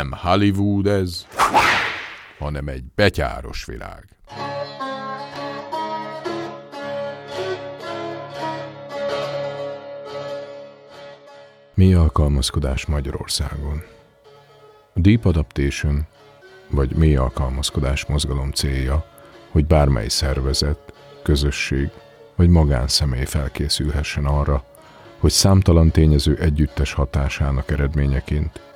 Nem Hollywood ez, hanem egy betyáros világ. Mi alkalmazkodás Magyarországon? A Deep Adaptation, vagy mély alkalmazkodás mozgalom célja, hogy bármely szervezet, közösség vagy magánszemély felkészülhessen arra, hogy számtalan tényező együttes hatásának eredményeként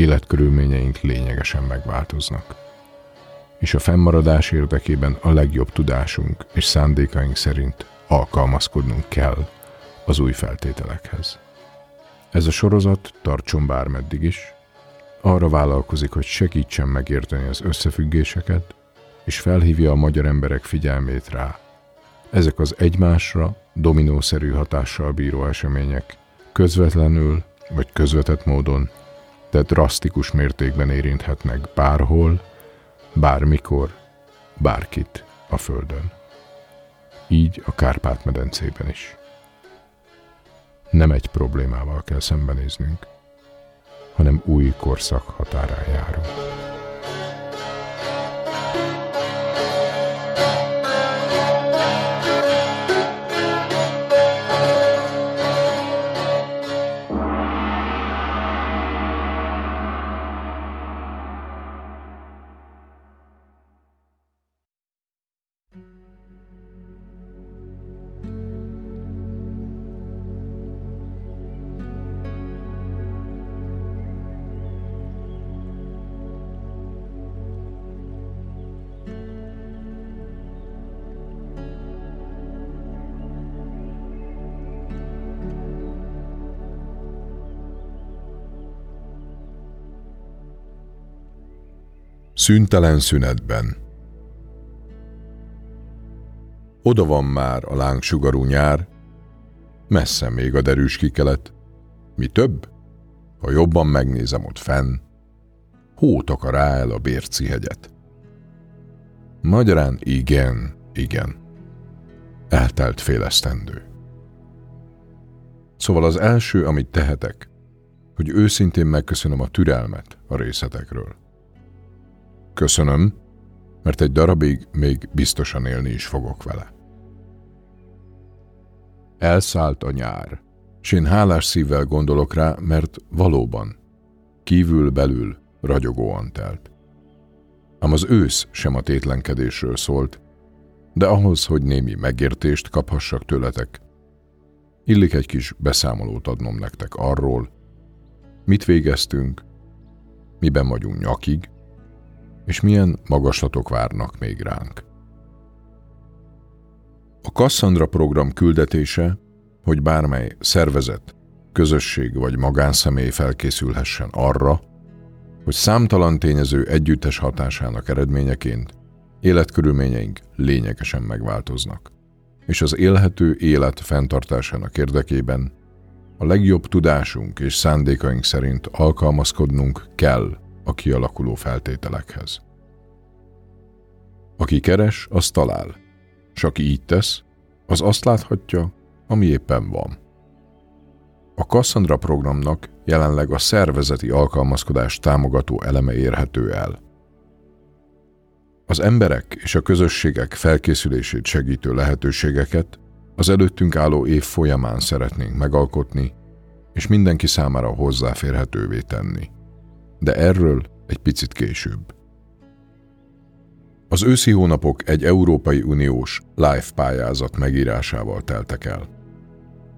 életkörülményeink lényegesen megváltoznak. És a fennmaradás érdekében a legjobb tudásunk és szándékaink szerint alkalmazkodnunk kell az új feltételekhez. Ez a sorozat tartson bármeddig is, arra vállalkozik, hogy segítsen megérteni az összefüggéseket, és felhívja a magyar emberek figyelmét rá. Ezek az egymásra dominószerű hatással bíró események közvetlenül vagy közvetett módon, de drasztikus mértékben érinthetnek bárhol, bármikor, bárkit a Földön. Így a Kárpát-medencében is. Nem egy problémával kell szembenéznünk, hanem új korszak határán járunk. Szüntelen szünetben. Oda van már a lángsugarú nyár, messze még a derűs kikelet. Mi több? Ha jobban megnézem ott fenn, hót akar el a Bérci hegyet. Magyarán igen, igen. Eltelt félesztendő. Szóval az első, amit tehetek, hogy őszintén megköszönöm a türelmet a részletekről. Köszönöm, mert egy darabig még biztosan élni is fogok vele. Elszállt a nyár, s én hálás szívvel gondolok rá, mert valóban, kívül-belül ragyogóan telt. Ám az ősz sem a tétlenkedésről szólt, de ahhoz, hogy némi megértést kaphassak tőletek, illik egy kis beszámolót adnom nektek arról, mit végeztünk, miben vagyunk nyakig, és milyen magaslatok várnak még ránk. A Cassandra program küldetése, hogy bármely szervezet, közösség vagy magánszemély felkészülhessen arra, hogy számtalan tényező együttes hatásának eredményeként életkörülményeink lényegesen megváltoznak, és az élhető élet fenntartásának érdekében a legjobb tudásunk és szándékaink szerint alkalmazkodnunk kell a kialakuló feltételekhez. Aki keres, az talál, és aki így tesz, az azt láthatja, ami éppen van. A Cassandra programnak jelenleg a szervezeti alkalmazkodás támogató eleme érhető el. Az emberek és a közösségek felkészülését segítő lehetőségeket az előttünk álló év folyamán szeretnénk megalkotni, és mindenki számára hozzáférhetővé tenni de erről egy picit később. Az őszi hónapok egy Európai Uniós live pályázat megírásával teltek el.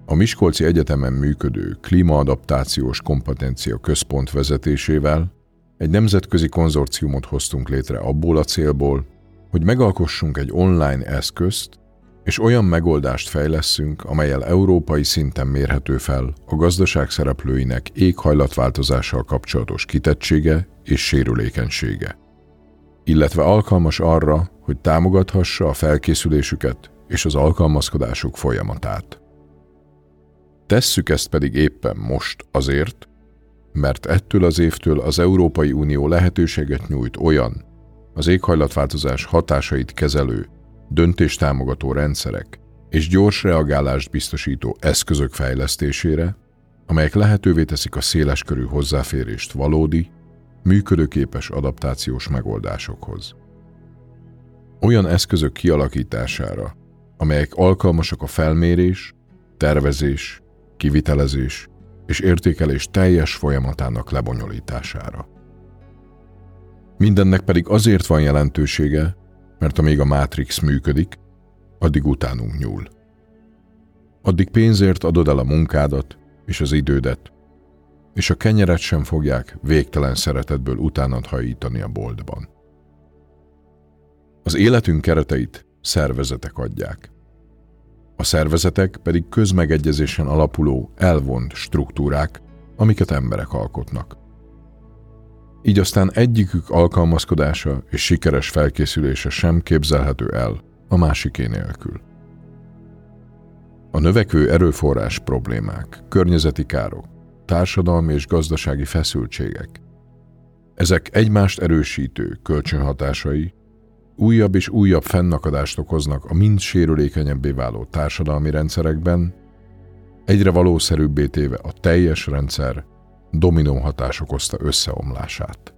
A Miskolci Egyetemen működő Klímaadaptációs Kompetencia Központ vezetésével egy nemzetközi konzorciumot hoztunk létre abból a célból, hogy megalkossunk egy online eszközt, és olyan megoldást fejleszünk, amelyel európai szinten mérhető fel a gazdaság szereplőinek éghajlatváltozással kapcsolatos kitettsége és sérülékenysége, illetve alkalmas arra, hogy támogathassa a felkészülésüket és az alkalmazkodásuk folyamatát. Tesszük ezt pedig éppen most azért, mert ettől az évtől az Európai Unió lehetőséget nyújt olyan, az éghajlatváltozás hatásait kezelő döntéstámogató rendszerek és gyors reagálást biztosító eszközök fejlesztésére, amelyek lehetővé teszik a széleskörű hozzáférést valódi, működőképes adaptációs megoldásokhoz. Olyan eszközök kialakítására, amelyek alkalmasak a felmérés, tervezés, kivitelezés és értékelés teljes folyamatának lebonyolítására. Mindennek pedig azért van jelentősége, mert amíg a Matrix működik, addig utánunk nyúl. Addig pénzért adod el a munkádat és az idődet, és a kenyeret sem fogják végtelen szeretetből utánad hajítani a boltban. Az életünk kereteit szervezetek adják. A szervezetek pedig közmegegyezésen alapuló, elvont struktúrák, amiket emberek alkotnak. Így aztán egyikük alkalmazkodása és sikeres felkészülése sem képzelhető el a másiké nélkül. A növekvő erőforrás problémák, környezeti károk, társadalmi és gazdasági feszültségek. Ezek egymást erősítő kölcsönhatásai újabb és újabb fennakadást okoznak a mind sérülékenyebbé váló társadalmi rendszerekben, egyre valószerűbbé téve a teljes rendszer dominó hatás okozta összeomlását.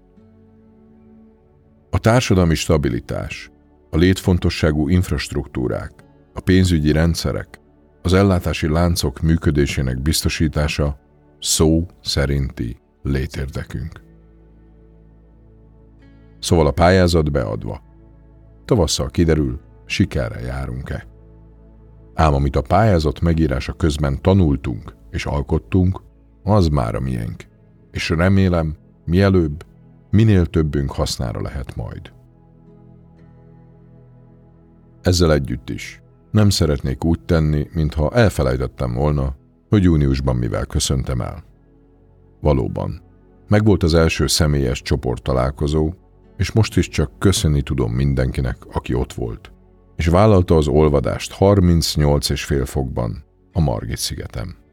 A társadalmi stabilitás, a létfontosságú infrastruktúrák, a pénzügyi rendszerek, az ellátási láncok működésének biztosítása szó szerinti létérdekünk. Szóval a pályázat beadva. Tavasszal kiderül, sikerre járunk-e. Ám amit a pályázat megírása közben tanultunk és alkottunk, az már a miénk. És remélem, mielőbb, minél többünk hasznára lehet majd. Ezzel együtt is nem szeretnék úgy tenni, mintha elfelejtettem volna, hogy júniusban mivel köszöntem el. Valóban, megvolt az első személyes csoport találkozó, és most is csak köszönni tudom mindenkinek, aki ott volt, és vállalta az olvadást 38 és fél fokban a Margit szigetem.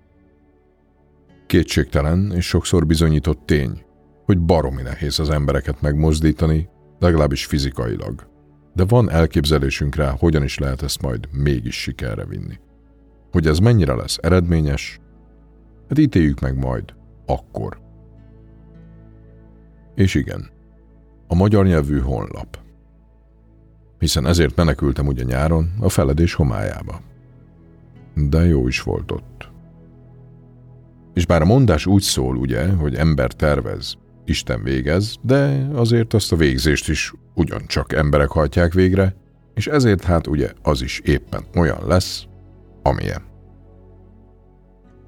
Kétségtelen és sokszor bizonyított tény, hogy baromi nehéz az embereket megmozdítani, legalábbis fizikailag. De van elképzelésünk rá, hogyan is lehet ezt majd mégis sikerre vinni. Hogy ez mennyire lesz eredményes, hát ítéljük meg majd, akkor. És igen, a magyar nyelvű honlap. Hiszen ezért menekültem ugye nyáron a feledés homályába. De jó is volt ott. És bár a mondás úgy szól, ugye, hogy ember tervez, Isten végez, de azért azt a végzést is ugyancsak emberek hajtják végre, és ezért hát ugye az is éppen olyan lesz, amilyen.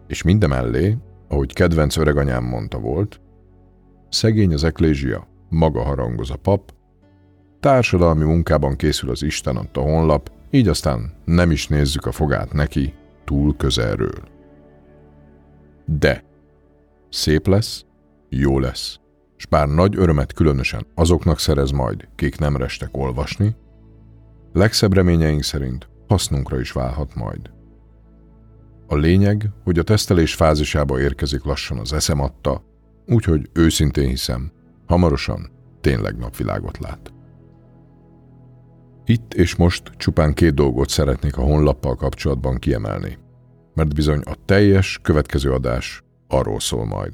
És mindemellé, ahogy kedvenc öreganyám mondta volt, szegény az eklézsia, maga harangoz a pap, társadalmi munkában készül az Isten adta honlap, így aztán nem is nézzük a fogát neki túl közelről. De szép lesz, jó lesz, s bár nagy örömet különösen azoknak szerez majd, kik nem restek olvasni, legszebb reményeink szerint hasznunkra is válhat majd. A lényeg, hogy a tesztelés fázisába érkezik lassan az eszem adta, úgyhogy őszintén hiszem, hamarosan tényleg napvilágot lát. Itt és most csupán két dolgot szeretnék a honlappal kapcsolatban kiemelni, mert bizony a teljes következő adás arról szól majd.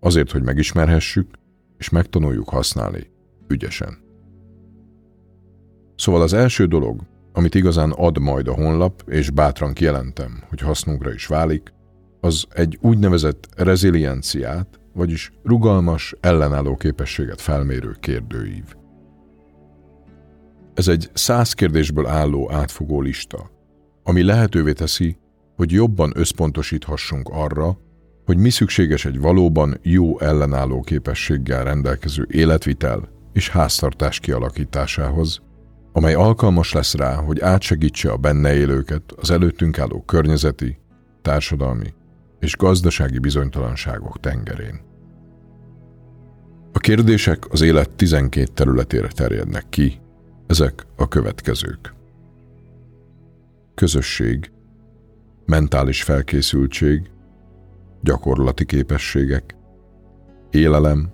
Azért, hogy megismerhessük és megtanuljuk használni ügyesen. Szóval az első dolog, amit igazán ad majd a honlap, és bátran kijelentem, hogy hasznunkra is válik, az egy úgynevezett rezilienciát, vagyis rugalmas, ellenálló képességet felmérő kérdőív. Ez egy száz kérdésből álló átfogó lista, ami lehetővé teszi, hogy jobban összpontosíthassunk arra, hogy mi szükséges egy valóban jó ellenálló képességgel rendelkező életvitel és háztartás kialakításához, amely alkalmas lesz rá, hogy átsegítse a benne élőket az előttünk álló környezeti, társadalmi és gazdasági bizonytalanságok tengerén. A kérdések az élet 12 területére terjednek ki, ezek a következők. Közösség, mentális felkészültség, gyakorlati képességek, élelem,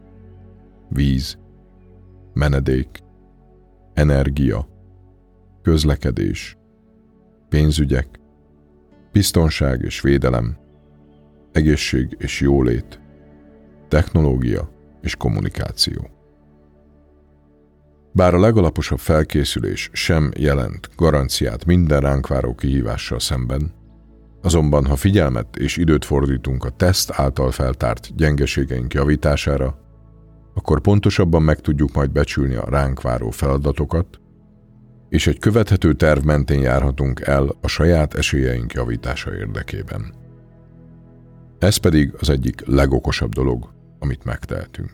víz, menedék, energia, közlekedés, pénzügyek, biztonság és védelem, egészség és jólét, technológia és kommunikáció. Bár a legalaposabb felkészülés sem jelent garanciát minden ránk váró kihívással szemben, azonban ha figyelmet és időt fordítunk a teszt által feltárt gyengeségeink javítására, akkor pontosabban meg tudjuk majd becsülni a ránk váró feladatokat, és egy követhető terv mentén járhatunk el a saját esélyeink javítása érdekében. Ez pedig az egyik legokosabb dolog, amit megtehetünk.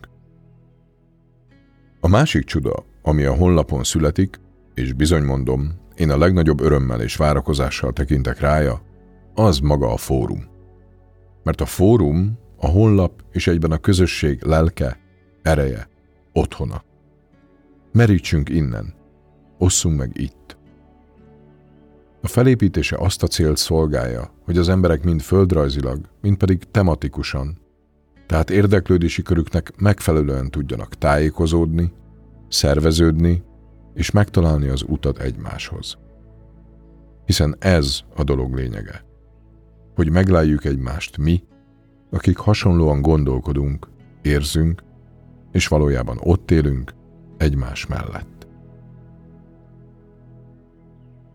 A másik csuda, ami a honlapon születik, és bizony mondom, én a legnagyobb örömmel és várakozással tekintek rája, az maga a fórum. Mert a fórum, a honlap és egyben a közösség lelke, ereje, otthona. Merítsünk innen, osszunk meg itt. A felépítése azt a célt szolgálja, hogy az emberek mind földrajzilag, mind pedig tematikusan, tehát érdeklődési körüknek megfelelően tudjanak tájékozódni, szerveződni és megtalálni az utat egymáshoz. Hiszen ez a dolog lényege, hogy megláljuk egymást mi, akik hasonlóan gondolkodunk, érzünk, és valójában ott élünk egymás mellett.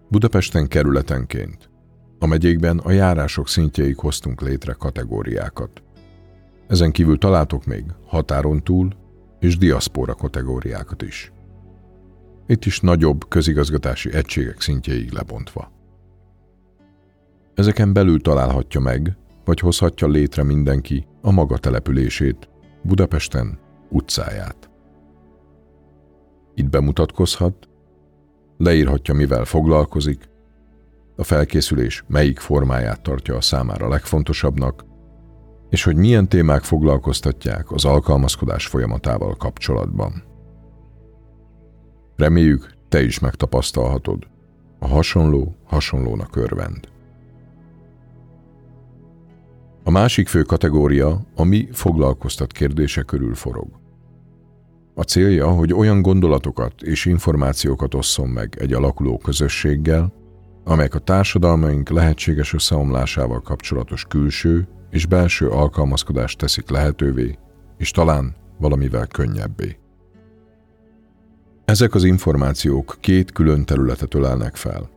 Budapesten kerületenként, a megyékben a járások szintjeig hoztunk létre kategóriákat. Ezen kívül találtok még határon túl és diaszpora kategóriákat is. Itt is nagyobb közigazgatási egységek szintjeig lebontva. Ezeken belül találhatja meg, vagy hozhatja létre mindenki a maga települését, Budapesten utcáját. Itt bemutatkozhat, leírhatja, mivel foglalkozik, a felkészülés melyik formáját tartja a számára legfontosabbnak, és hogy milyen témák foglalkoztatják az alkalmazkodás folyamatával kapcsolatban. Reméljük, te is megtapasztalhatod. A hasonló hasonlónak örvend. A másik fő kategória a mi foglalkoztat kérdése körül forog. A célja, hogy olyan gondolatokat és információkat osszon meg egy alakuló közösséggel, amelyek a társadalmaink lehetséges összeomlásával kapcsolatos külső és belső alkalmazkodást teszik lehetővé, és talán valamivel könnyebbé. Ezek az információk két külön területet ölelnek fel.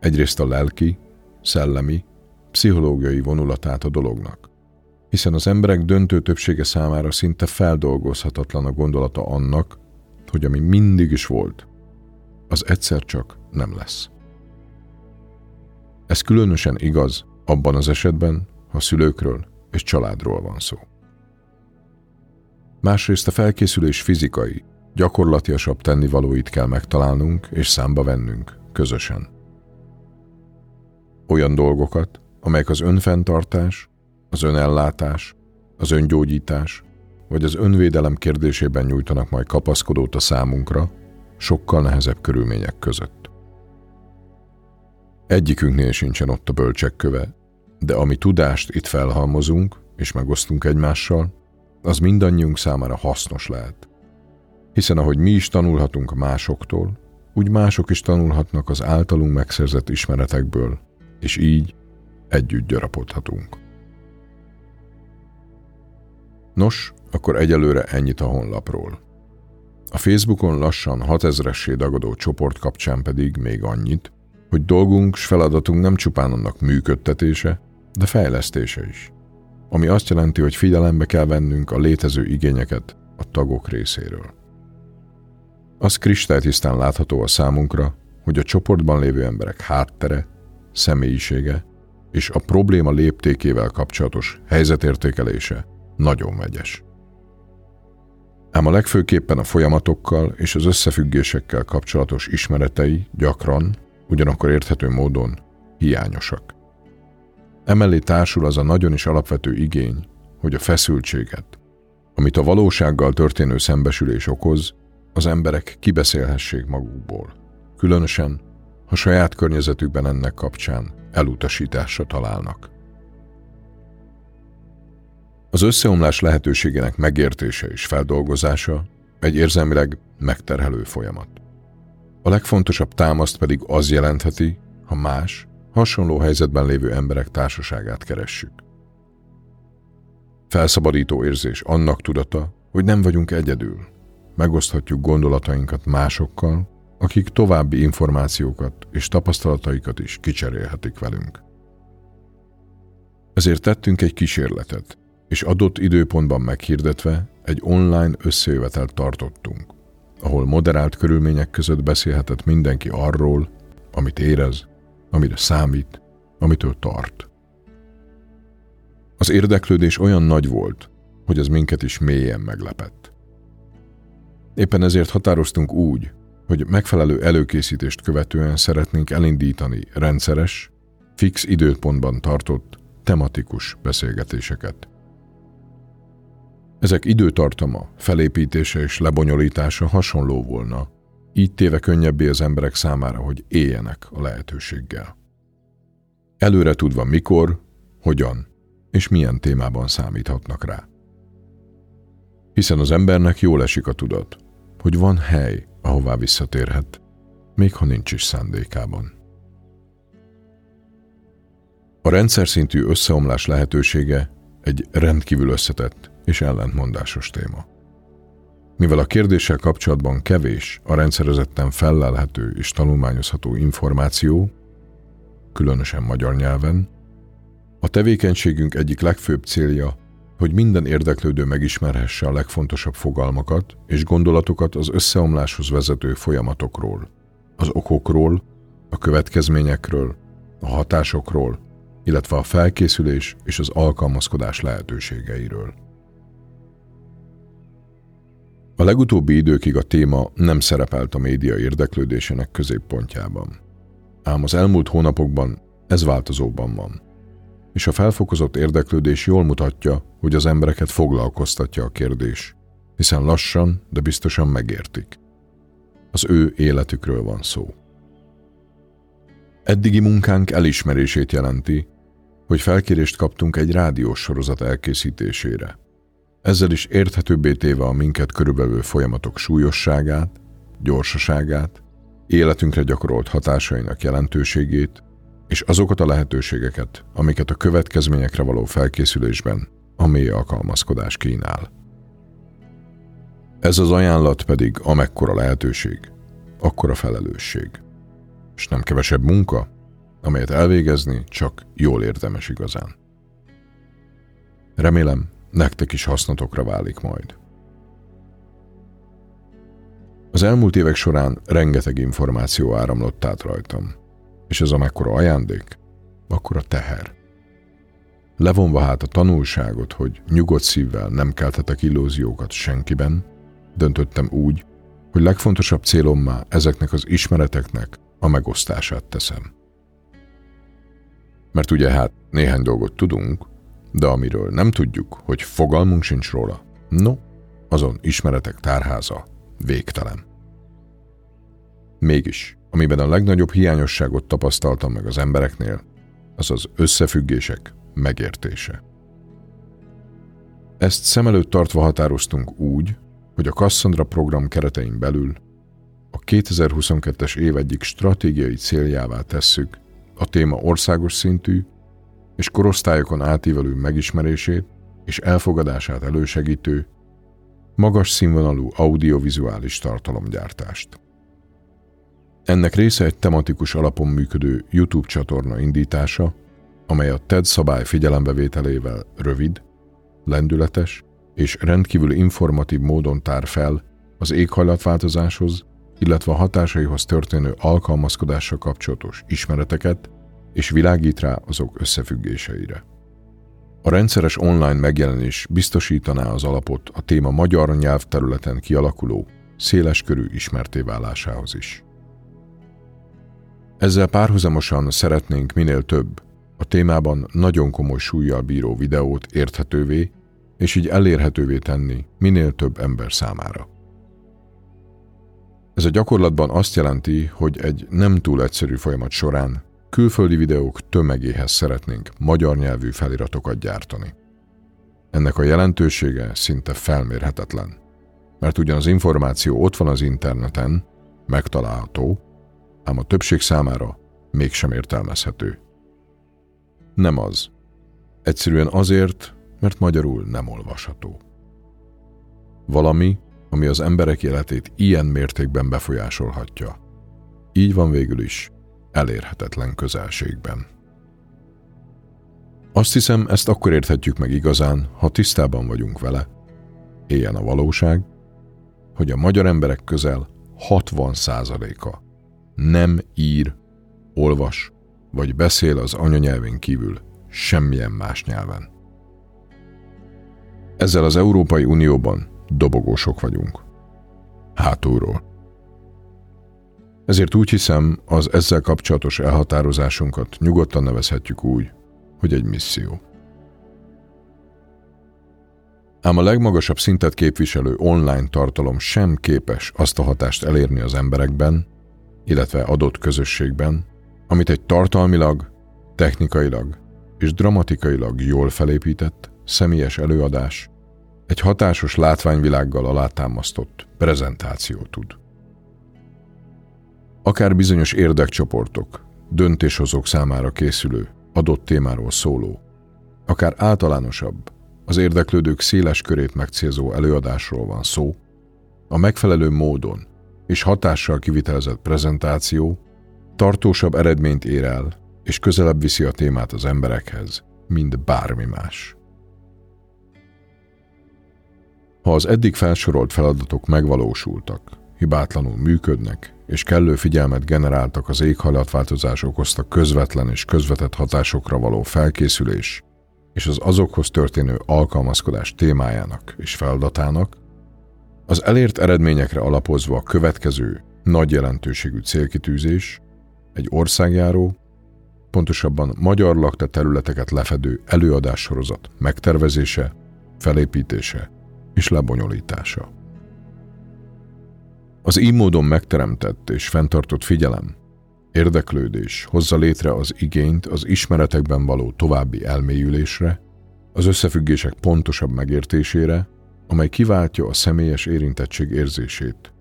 Egyrészt a lelki, szellemi, pszichológiai vonulatát a dolognak, hiszen az emberek döntő többsége számára szinte feldolgozhatatlan a gondolata annak, hogy ami mindig is volt, az egyszer csak nem lesz. Ez különösen igaz abban az esetben, ha szülőkről és családról van szó. Másrészt a felkészülés fizikai, gyakorlatiasabb tennivalóit kell megtalálnunk és számba vennünk közösen. Olyan dolgokat, amelyek az önfenntartás, az önellátás, az öngyógyítás vagy az önvédelem kérdésében nyújtanak majd kapaszkodót a számunkra, sokkal nehezebb körülmények között. Egyikünknél sincsen ott a bölcsek köve, de ami tudást itt felhalmozunk és megosztunk egymással, az mindannyiunk számára hasznos lehet. Hiszen ahogy mi is tanulhatunk másoktól, úgy mások is tanulhatnak az általunk megszerzett ismeretekből, és így együtt gyarapodhatunk. Nos, akkor egyelőre ennyit a honlapról. A Facebookon lassan 6000-essé dagadó csoport kapcsán pedig még annyit, hogy dolgunk s feladatunk nem csupán annak működtetése, de fejlesztése is. Ami azt jelenti, hogy figyelembe kell vennünk a létező igényeket a tagok részéről. Az kristálytisztán látható a számunkra, hogy a csoportban lévő emberek háttere, személyisége és a probléma léptékével kapcsolatos helyzetértékelése nagyon vegyes. Ám a legfőképpen a folyamatokkal és az összefüggésekkel kapcsolatos ismeretei gyakran, ugyanakkor érthető módon hiányosak. Emellé társul az a nagyon is alapvető igény, hogy a feszültséget, amit a valósággal történő szembesülés okoz, az emberek kibeszélhessék magukból. Különösen, ha saját környezetükben ennek kapcsán elutasításra találnak. Az összeomlás lehetőségének megértése és feldolgozása egy érzelmileg megterhelő folyamat. A legfontosabb támaszt pedig az jelentheti, ha más, hasonló helyzetben lévő emberek társaságát keressük. Felszabadító érzés annak tudata, hogy nem vagyunk egyedül. Megoszthatjuk gondolatainkat másokkal, akik további információkat és tapasztalataikat is kicserélhetik velünk. Ezért tettünk egy kísérletet, és adott időpontban meghirdetve egy online összejövetelt tartottunk, ahol moderált körülmények között beszélhetett mindenki arról, amit érez, amire számít, amitől tart. Az érdeklődés olyan nagy volt, hogy az minket is mélyen meglepett. Éppen ezért határoztunk úgy, hogy megfelelő előkészítést követően szeretnénk elindítani rendszeres, fix időpontban tartott, tematikus beszélgetéseket. Ezek időtartama, felépítése és lebonyolítása hasonló volna, így téve könnyebbé az emberek számára, hogy éljenek a lehetőséggel. Előre tudva mikor, hogyan és milyen témában számíthatnak rá. Hiszen az embernek jól esik a tudat, hogy van hely, ahová visszatérhet, még ha nincs is szándékában. A rendszer szintű összeomlás lehetősége egy rendkívül összetett és ellentmondásos téma. Mivel a kérdéssel kapcsolatban kevés a rendszerezetten fellelhető és tanulmányozható információ, különösen magyar nyelven, a tevékenységünk egyik legfőbb célja, hogy minden érdeklődő megismerhesse a legfontosabb fogalmakat és gondolatokat az összeomláshoz vezető folyamatokról, az okokról, a következményekről, a hatásokról, illetve a felkészülés és az alkalmazkodás lehetőségeiről. A legutóbbi időkig a téma nem szerepelt a média érdeklődésének középpontjában. Ám az elmúlt hónapokban ez változóban van. És a felfokozott érdeklődés jól mutatja, hogy az embereket foglalkoztatja a kérdés, hiszen lassan, de biztosan megértik. Az ő életükről van szó. Eddigi munkánk elismerését jelenti, hogy felkérést kaptunk egy rádiós sorozat elkészítésére – ezzel is érthetőbbé téve a minket körülbelül folyamatok súlyosságát, gyorsaságát, életünkre gyakorolt hatásainak jelentőségét, és azokat a lehetőségeket, amiket a következményekre való felkészülésben a mély alkalmazkodás kínál. Ez az ajánlat pedig amekkora lehetőség, akkora felelősség. És nem kevesebb munka, amelyet elvégezni csak jól érdemes igazán. Remélem, nektek is hasznotokra válik majd. Az elmúlt évek során rengeteg információ áramlott át rajtam, és ez amekkora ajándék, a teher. Levonva hát a tanulságot, hogy nyugodt szívvel nem kelthetek illúziókat senkiben, döntöttem úgy, hogy legfontosabb célommá ezeknek az ismereteknek a megosztását teszem. Mert ugye hát néhány dolgot tudunk, de amiről nem tudjuk, hogy fogalmunk sincs róla, no, azon ismeretek tárháza végtelen. Mégis, amiben a legnagyobb hiányosságot tapasztaltam meg az embereknél, az az összefüggések megértése. Ezt szem előtt tartva határoztunk úgy, hogy a Cassandra program keretein belül a 2022-es év egyik stratégiai céljává tesszük a téma országos szintű és korosztályokon átívelő megismerését és elfogadását elősegítő, magas színvonalú audiovizuális tartalomgyártást. Ennek része egy tematikus alapon működő YouTube csatorna indítása, amely a TED szabály figyelembevételével rövid, lendületes és rendkívül informatív módon tár fel az éghajlatváltozáshoz, illetve a hatásaihoz történő alkalmazkodással kapcsolatos ismereteket és világít rá azok összefüggéseire. A rendszeres online megjelenés biztosítaná az alapot a téma magyar nyelvterületen kialakuló, széleskörű ismertéválásához is. Ezzel párhuzamosan szeretnénk minél több, a témában nagyon komoly súlyjal bíró videót érthetővé, és így elérhetővé tenni minél több ember számára. Ez a gyakorlatban azt jelenti, hogy egy nem túl egyszerű folyamat során külföldi videók tömegéhez szeretnénk magyar nyelvű feliratokat gyártani. Ennek a jelentősége szinte felmérhetetlen, mert ugyan az információ ott van az interneten, megtalálható, ám a többség számára mégsem értelmezhető. Nem az. Egyszerűen azért, mert magyarul nem olvasható. Valami, ami az emberek életét ilyen mértékben befolyásolhatja. Így van végül is, elérhetetlen közelségben. Azt hiszem, ezt akkor érthetjük meg igazán, ha tisztában vagyunk vele, éljen a valóság, hogy a magyar emberek közel 60%-a nem ír, olvas vagy beszél az anyanyelvén kívül semmilyen más nyelven. Ezzel az Európai Unióban dobogósok vagyunk. Hátulról. Ezért úgy hiszem, az ezzel kapcsolatos elhatározásunkat nyugodtan nevezhetjük úgy, hogy egy misszió. Ám a legmagasabb szintet képviselő online tartalom sem képes azt a hatást elérni az emberekben, illetve adott közösségben, amit egy tartalmilag, technikailag és dramatikailag jól felépített, személyes előadás, egy hatásos látványvilággal alátámasztott prezentáció tud. Akár bizonyos érdekcsoportok, döntéshozók számára készülő, adott témáról szóló, akár általánosabb, az érdeklődők széles körét megcélzó előadásról van szó, a megfelelő módon és hatással kivitelezett prezentáció tartósabb eredményt ér el, és közelebb viszi a témát az emberekhez, mint bármi más. Ha az eddig felsorolt feladatok megvalósultak, hibátlanul működnek, és kellő figyelmet generáltak az éghajlatváltozás okozta közvetlen és közvetett hatásokra való felkészülés, és az azokhoz történő alkalmazkodás témájának és feladatának, az elért eredményekre alapozva a következő nagy jelentőségű célkitűzés egy országjáró, pontosabban magyar lakta területeket lefedő előadássorozat megtervezése, felépítése és lebonyolítása. Az így módon megteremtett és fenntartott figyelem, érdeklődés hozza létre az igényt az ismeretekben való további elmélyülésre, az összefüggések pontosabb megértésére, amely kiváltja a személyes érintettség érzését,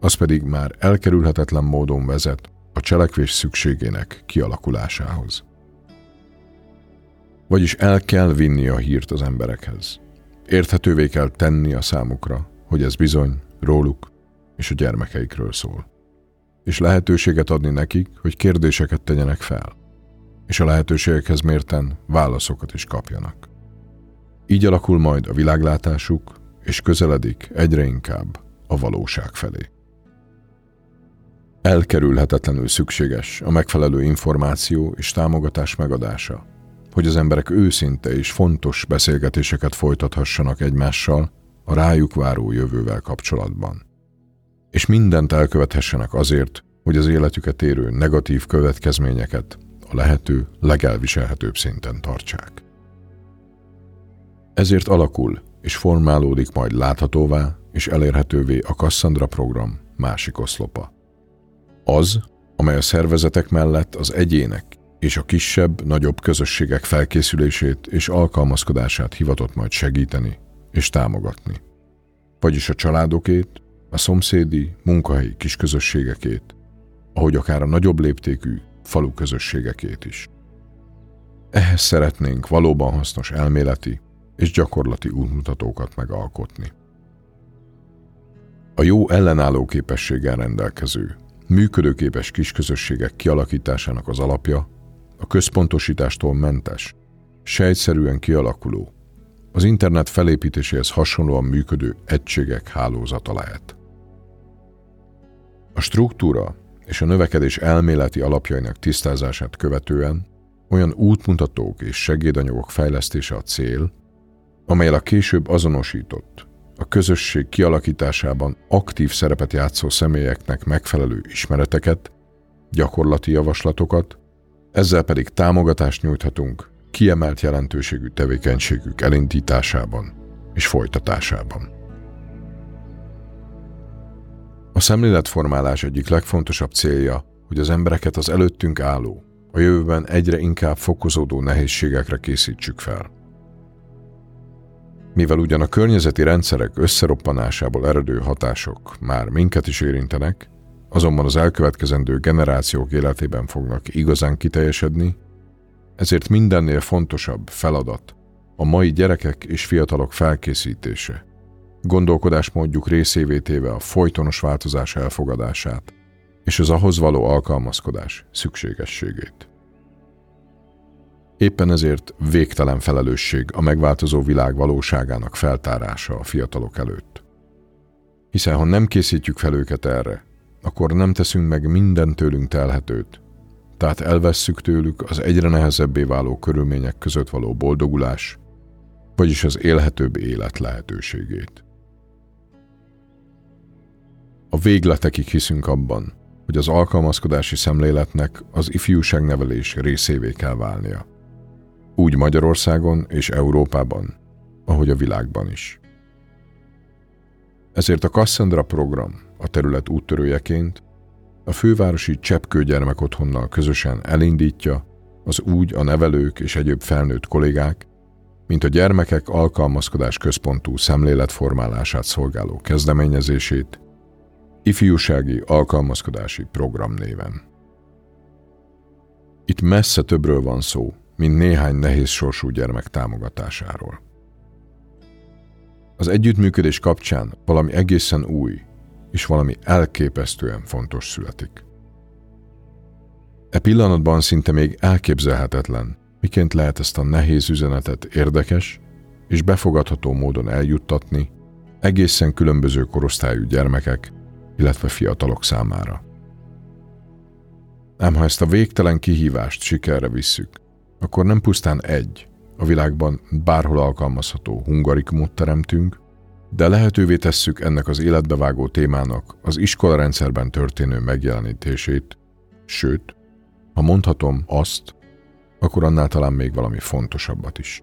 az pedig már elkerülhetetlen módon vezet a cselekvés szükségének kialakulásához. Vagyis el kell vinni a hírt az emberekhez. Érthetővé kell tenni a számukra, hogy ez bizony róluk és a gyermekeikről szól. És lehetőséget adni nekik, hogy kérdéseket tegyenek fel, és a lehetőségekhez mérten válaszokat is kapjanak. Így alakul majd a világlátásuk, és közeledik egyre inkább a valóság felé. Elkerülhetetlenül szükséges a megfelelő információ és támogatás megadása, hogy az emberek őszinte és fontos beszélgetéseket folytathassanak egymással a rájuk váró jövővel kapcsolatban. És mindent elkövethessenek azért, hogy az életüket érő negatív következményeket a lehető legelviselhetőbb szinten tartsák. Ezért alakul és formálódik majd láthatóvá és elérhetővé a Cassandra program másik oszlopa. Az, amely a szervezetek mellett az egyének és a kisebb, nagyobb közösségek felkészülését és alkalmazkodását hivatott majd segíteni és támogatni. Vagyis a családokét, a szomszédi, munkahelyi kisközösségekét, ahogy akár a nagyobb léptékű falu közösségekét is. Ehhez szeretnénk valóban hasznos elméleti és gyakorlati útmutatókat megalkotni. A jó ellenálló képességgel rendelkező, működőképes kisközösségek kialakításának az alapja a központosítástól mentes, sejtszerűen kialakuló, az internet felépítéséhez hasonlóan működő egységek hálózata lehet. A struktúra és a növekedés elméleti alapjainak tisztázását követően olyan útmutatók és segédanyagok fejlesztése a cél, amelyel a később azonosított, a közösség kialakításában aktív szerepet játszó személyeknek megfelelő ismereteket, gyakorlati javaslatokat, ezzel pedig támogatást nyújthatunk kiemelt jelentőségű tevékenységük elindításában és folytatásában. A szemléletformálás egyik legfontosabb célja, hogy az embereket az előttünk álló, a jövőben egyre inkább fokozódó nehézségekre készítsük fel. Mivel ugyan a környezeti rendszerek összeroppanásából eredő hatások már minket is érintenek, azonban az elkövetkezendő generációk életében fognak igazán kiteljesedni, ezért mindennél fontosabb feladat a mai gyerekek és fiatalok felkészítése, gondolkodásmódjuk részévé téve a folytonos változás elfogadását és az ahhoz való alkalmazkodás szükségességét. Éppen ezért végtelen felelősség a megváltozó világ valóságának feltárása a fiatalok előtt. Hiszen ha nem készítjük fel őket erre, akkor nem teszünk meg minden tőlünk telhetőt, tehát elvesszük tőlük az egyre nehezebbé váló körülmények között való boldogulás, vagyis az élhetőbb élet lehetőségét. A végletekig hiszünk abban, hogy az alkalmazkodási szemléletnek az ifjúságnevelés részévé kell válnia. Úgy Magyarországon és Európában, ahogy a világban is. Ezért a Cassandra program a terület úttörőjeként a fővárosi Cseppkő gyermekotthonnal közösen elindítja az úgy a nevelők és egyéb felnőtt kollégák, mint a gyermekek alkalmazkodás központú szemléletformálását szolgáló kezdeményezését, ifjúsági alkalmazkodási program néven. Itt messze többről van szó, mint néhány nehéz sorsú gyermek támogatásáról. Az együttműködés kapcsán valami egészen új és valami elképesztően fontos születik. E pillanatban szinte még elképzelhetetlen, miként lehet ezt a nehéz üzenetet érdekes és befogadható módon eljuttatni egészen különböző korosztályú gyermekek, illetve fiatalok számára. Ám ha ezt a végtelen kihívást sikerre visszük, akkor nem pusztán egy, a világban bárhol alkalmazható hungarikumot teremtünk, de lehetővé tesszük ennek az életbevágó témának az iskolarendszerben történő megjelenítését, sőt, ha mondhatom azt, akkor annál talán még valami fontosabbat is.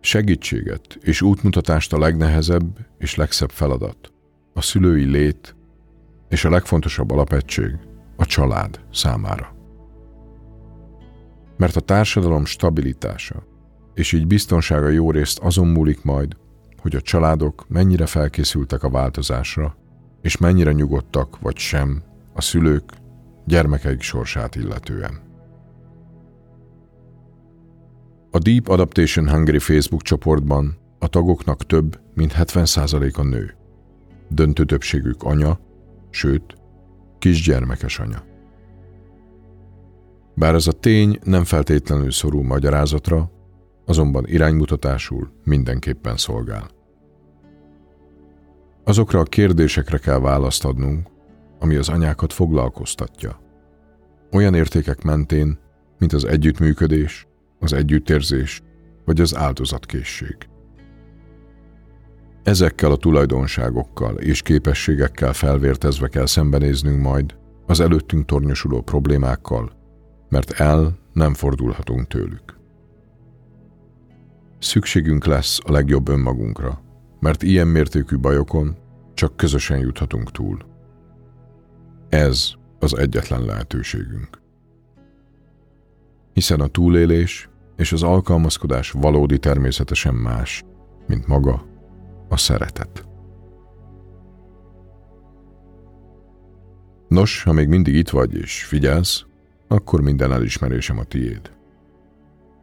Segítséget és útmutatást a legnehezebb és legszebb feladat, a szülői lét és a legfontosabb alapegység a család számára. Mert a társadalom stabilitása és így biztonsága jó részt azon múlik majd, hogy a családok mennyire felkészültek a változásra, és mennyire nyugodtak vagy sem a szülők gyermekeik sorsát illetően. A Deep Adaptation Hungary Facebook csoportban a tagoknak több, mint 70%-a nő. Döntő többségük anya, sőt, kisgyermekes anya. Bár ez a tény nem feltétlenül szorul magyarázatra, azonban iránymutatásul mindenképpen szolgál. Azokra a kérdésekre kell választ adnunk, ami az anyákat foglalkoztatja. Olyan értékek mentén, mint az együttműködés, az együttérzés vagy az áldozatkészség. Ezekkel a tulajdonságokkal és képességekkel felvértezve kell szembenéznünk majd az előttünk tornyosuló problémákkal, mert el nem fordulhatunk tőlük. Szükségünk lesz a legjobb önmagunkra, mert ilyen mértékű bajokon csak közösen juthatunk túl. Ez az egyetlen lehetőségünk. Hiszen a túlélés és az alkalmazkodás valódi természetesen más, mint maga a szeretet. Nos, ha még mindig itt vagy és figyelsz, akkor minden elismerésem a tiéd.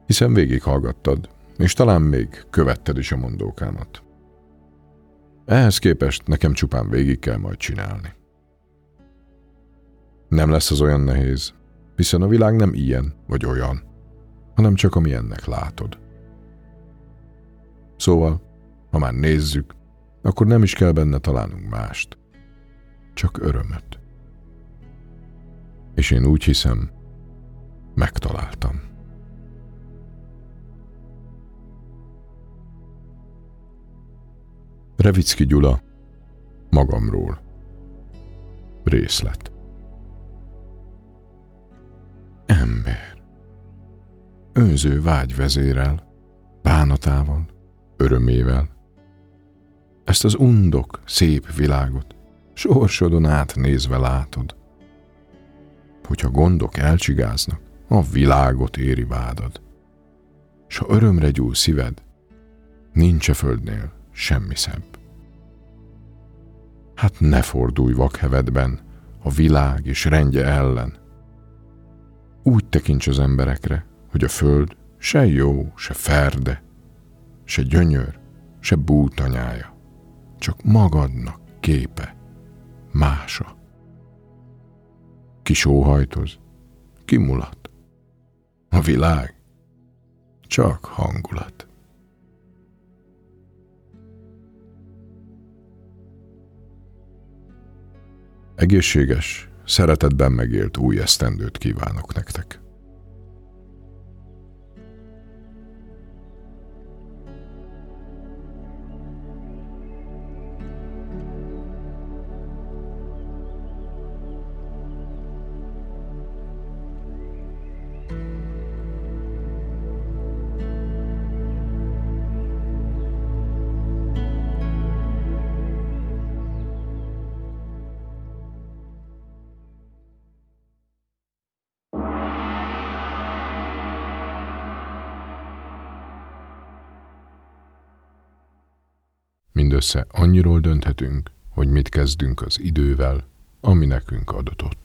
Hiszen végighallgattad, és talán még követted is a mondókámat. Ehhez képest nekem csupán végig kell majd csinálni. Nem lesz az olyan nehéz, hiszen a világ nem ilyen vagy olyan, hanem csak ami ennek látod. Szóval, ha már nézzük, akkor nem is kell benne találnunk mást, csak örömöt. És én úgy hiszem, megtaláltam. Revicki Gyula Magamról Részlet Ember Önző vágy vezérel, bánatával, örömével. Ezt az undok, szép világot sorsodon át nézve látod. Hogyha gondok elcsigáznak, a világot éri vádad. S ha örömre gyúl szíved, nincs a földnél semmi szebb. Hát ne fordulj vakhevedben a világ és rendje ellen. Úgy tekints az emberekre, hogy a föld se jó, se ferde, se gyönyör, se bútanyája, csak magadnak képe, mása. Ki sóhajtoz, ki mulat. A világ csak hangulat. Egészséges, szeretetben megélt új esztendőt kívánok nektek. Mindössze annyiról dönthetünk, hogy mit kezdünk az idővel, ami nekünk adatott.